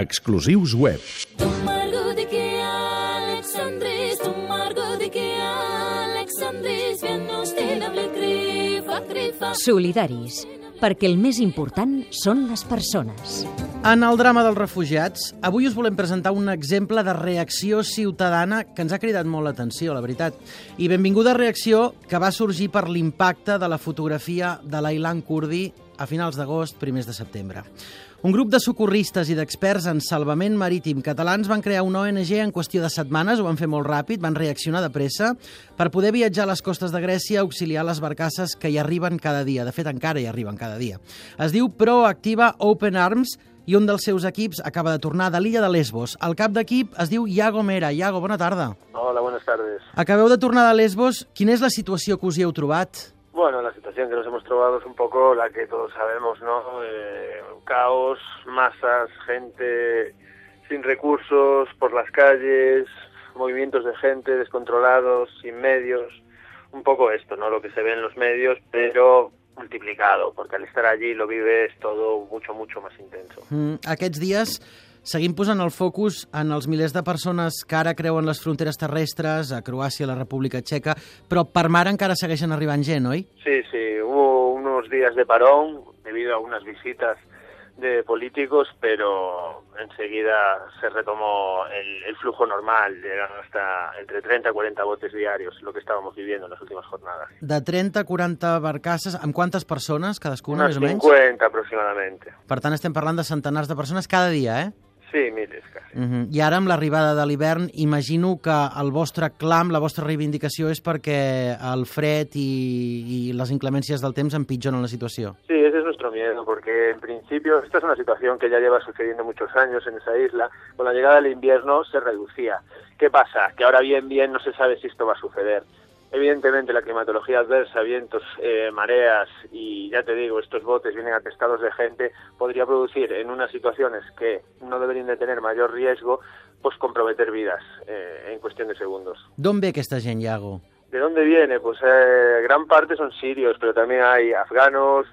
Exclusius web. Solidaris, perquè el més important són les persones. En el drama dels refugiats, avui us volem presentar un exemple de reacció ciutadana que ens ha cridat molt l'atenció, la veritat. I benvinguda reacció que va sorgir per l'impacte de la fotografia de l'Ailan Kurdi a finals d'agost, primers de setembre. Un grup de socorristes i d'experts en salvament marítim catalans van crear una ONG en qüestió de setmanes, ho van fer molt ràpid, van reaccionar de pressa per poder viatjar a les costes de Grècia a auxiliar les barcasses que hi arriben cada dia. De fet, encara hi arriben cada dia. Es diu Proactiva Open Arms i un dels seus equips acaba de tornar de l'illa de Lesbos. El cap d'equip es diu Iago Mera. Iago, bona tarda. Hola, buenas tardes. Acabeu de tornar de Lesbos. Quina és la situació que us hi heu trobat? Bueno, la situación que nos hemos trobado es un poco la que todos sabemos, ¿no? Eh, caos, masas, gente sin recursos por las calles, movimientos de gente descontrolados, sin medios, un poco esto, ¿no? Lo que se ve en los medios, pero multiplicado, porque al estar allí lo vives todo mucho, mucho más intenso. Mm, aquests dies seguim posant el focus en els milers de persones que ara creuen les fronteres terrestres, a Croàcia, a la República Txeca, però per mar encara segueixen arribant gent, oi? Sí, sí, hubo unos días de parón debido a unas visitas de políticos, pero enseguida se retomó el, el, flujo normal, llegaron hasta entre 30 y 40 botes diarios, lo que estábamos viviendo en las últimas jornadas. De 30 a 40 barcasses, amb quantes persones cadascuna, Unes més o menys? 50 aproximadamente. Per tant, estem parlant de centenars de persones cada dia, eh? Sí, miles casi. Uh -huh. I ara, amb l'arribada de l'hivern, imagino que el vostre clam, la vostra reivindicació és perquè el fred i, i les inclemències del temps empitjoren la situació. Sí, ese es nuestro miedo, porque en principio esta es una situación que ya lleva sucediendo muchos años en esa isla. Con la llegada del invierno se reducía. ¿Qué pasa? Que ahora bien, bien no se sabe si esto va a suceder. Evidentemente la climatología adversa, vientos, eh, mareas y ya te digo, estos botes vienen atestados de gente, podría producir en unas situaciones que no deberían de tener mayor riesgo, pues comprometer vidas eh, en cuestión de segundos. Ve aquesta gent, Iago? ¿De dónde viene? Pues eh, gran parte son sirios, pero también hay afganos,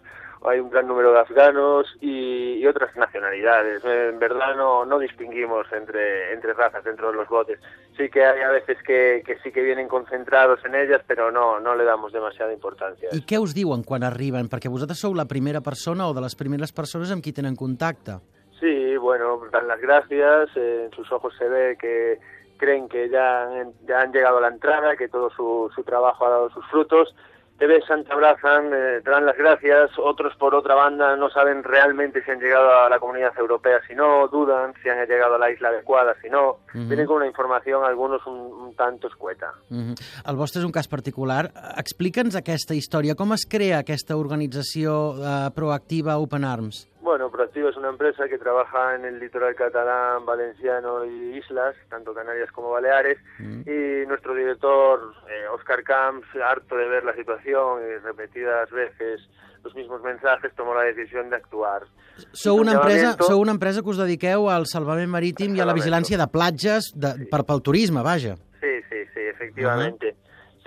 hay un gran número de afganos y, y otras nacionalidades. En verdad no, no distinguimos entre, entre razas dentro de los botes. Sí que hay a veces que, que sí que vienen concentrados en ellas, pero no, no le damos demasiada importancia. I què us diuen quan arriben? Perquè vosaltres sou la primera persona o de les primeres persones amb qui tenen contacte. Sí, bueno, dan las gracias, eh, en sus ojos se ve que creen que ya han, ya han llegado a la entrada, que todo su, su trabajo ha dado sus frutos te besan, te abrazan, eh, te dan las gracias, otros por otra banda no saben realmente si han llegado a la comunidad europea, si no, dudan si han llegado a la isla adecuada, si no, uh -huh. vienen con una información algunos un, un tanto escueta. Uh -huh. El vostre és un cas particular. Explica'ns aquesta història, com es crea aquesta organització eh, proactiva Open Arms? Bueno, Proactivo es una empresa que trabaja en el litoral catalán, valenciano y islas, tanto Canarias como Baleares, mm. y nuestro director, eh, Oscar Camps, harto de ver la situación y repetidas veces los mismos mensajes, tomó la decisión de actuar. Sou una, empresa, sou una empresa que us dediqueu al salvament marítim i a la vigilància de platges de, Sí. per, pel turisme, vaja. Sí, sí, sí, efectivamente.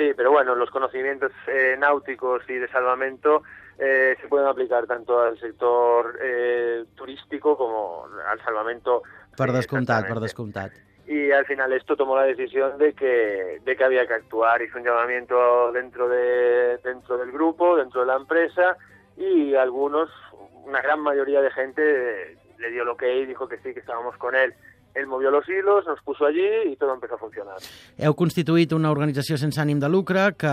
Sí, pero bueno, los conocimientos eh, náuticos y de salvamento eh, se pueden aplicar tanto al sector eh, turístico como al salvamento. Per descomptat, per descomptat. Y al final esto tomó la decisión de que, de que había que actuar. Hizo un llamamiento dentro, de, dentro del grupo, dentro de la empresa, y algunos, una gran mayoría de gente, eh, le dio lo que y dijo que sí, que estábamos con él. Él movió los hilos, nos puso allí y todo empezó a funcionar. Heu constituït una organització sense ànim de lucre que,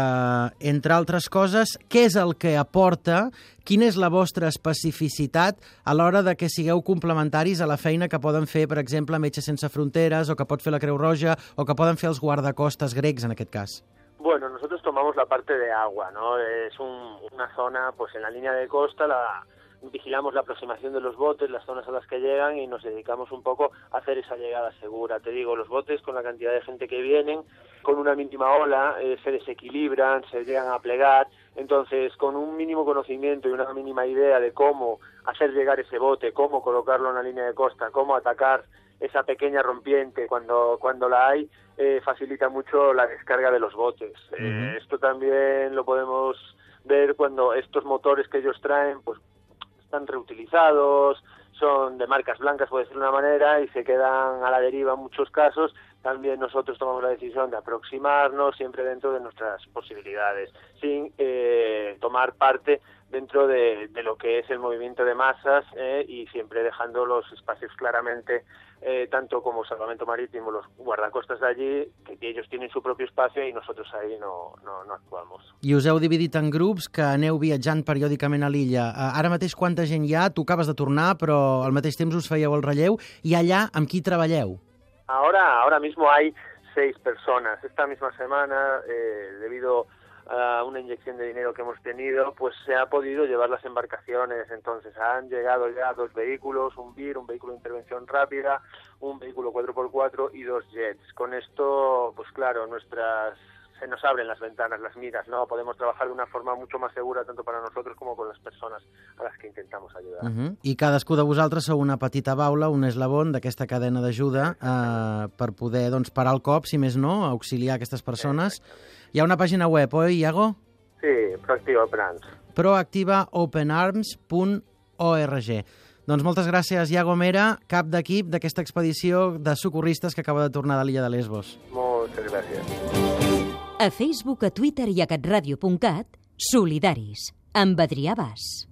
entre altres coses, què és el que aporta, quina és la vostra especificitat a l'hora de que sigueu complementaris a la feina que poden fer, per exemple, Metges Sense Fronteres, o que pot fer la Creu Roja, o que poden fer els guardacostes grecs, en aquest cas? Bueno, nosotros tomamos la parte de agua, ¿no? Es un- una zona, pues en la línea de costa, la, vigilamos la aproximación de los botes, las zonas a las que llegan y nos dedicamos un poco a hacer esa llegada segura. Te digo, los botes con la cantidad de gente que vienen, con una mínima ola, eh, se desequilibran, se llegan a plegar, entonces con un mínimo conocimiento y una mínima idea de cómo hacer llegar ese bote, cómo colocarlo en la línea de costa, cómo atacar esa pequeña rompiente cuando, cuando la hay, eh, facilita mucho la descarga de los botes. Eh, esto también lo podemos ver cuando estos motores que ellos traen, pues están reutilizados, son de marcas blancas, puede ser de una manera, y se quedan a la deriva en muchos casos, también nosotros tomamos la decisión de aproximarnos siempre dentro de nuestras posibilidades, sin eh, tomar parte dentro de, de, lo que es el movimiento de masas eh, y siempre dejando los espacios claramente, eh, tanto como Salvamento Marítimo, los guardacostas de allí, que ellos tienen su propio espacio y nosotros ahí no, no, no actuamos. I us heu dividit en grups que aneu viatjant periòdicament a l'illa. Ara mateix quanta gent hi ha? Tu acabes de tornar, però al mateix temps us fèieu el relleu. I allà amb qui treballeu? Ahora, ahora mismo hay seis personas. Esta misma semana, eh, debido a una inyección de dinero que hemos tenido, pues se ha podido llevar las embarcaciones. Entonces han llegado ya dos vehículos, un BIR, un vehículo de intervención rápida, un vehículo 4x4 y dos jets. Con esto, pues claro, nuestras se nos abren las ventanas, las miras, ¿no? Podemos trabajar de una forma mucho más segura tanto para nosotros como con las personas a las que intentamos ayudar. Uh -huh. I cadascú de vosaltres sou una petita baula, un eslabon d'aquesta cadena d'ajuda eh, per poder doncs, parar el cop, si més no, auxiliar aquestes persones. Hi ha una pàgina web, oi, Iago? Sí, Proactiva Open Arms. proactivaopenarms.org. Doncs moltes gràcies, Iago Mera, cap d'equip d'aquesta expedició de socorristes que acaba de tornar de l'illa de Lesbos. Moltes gràcies. A Facebook, a Twitter i a catradio.cat, Solidaris, amb Adrià Bas.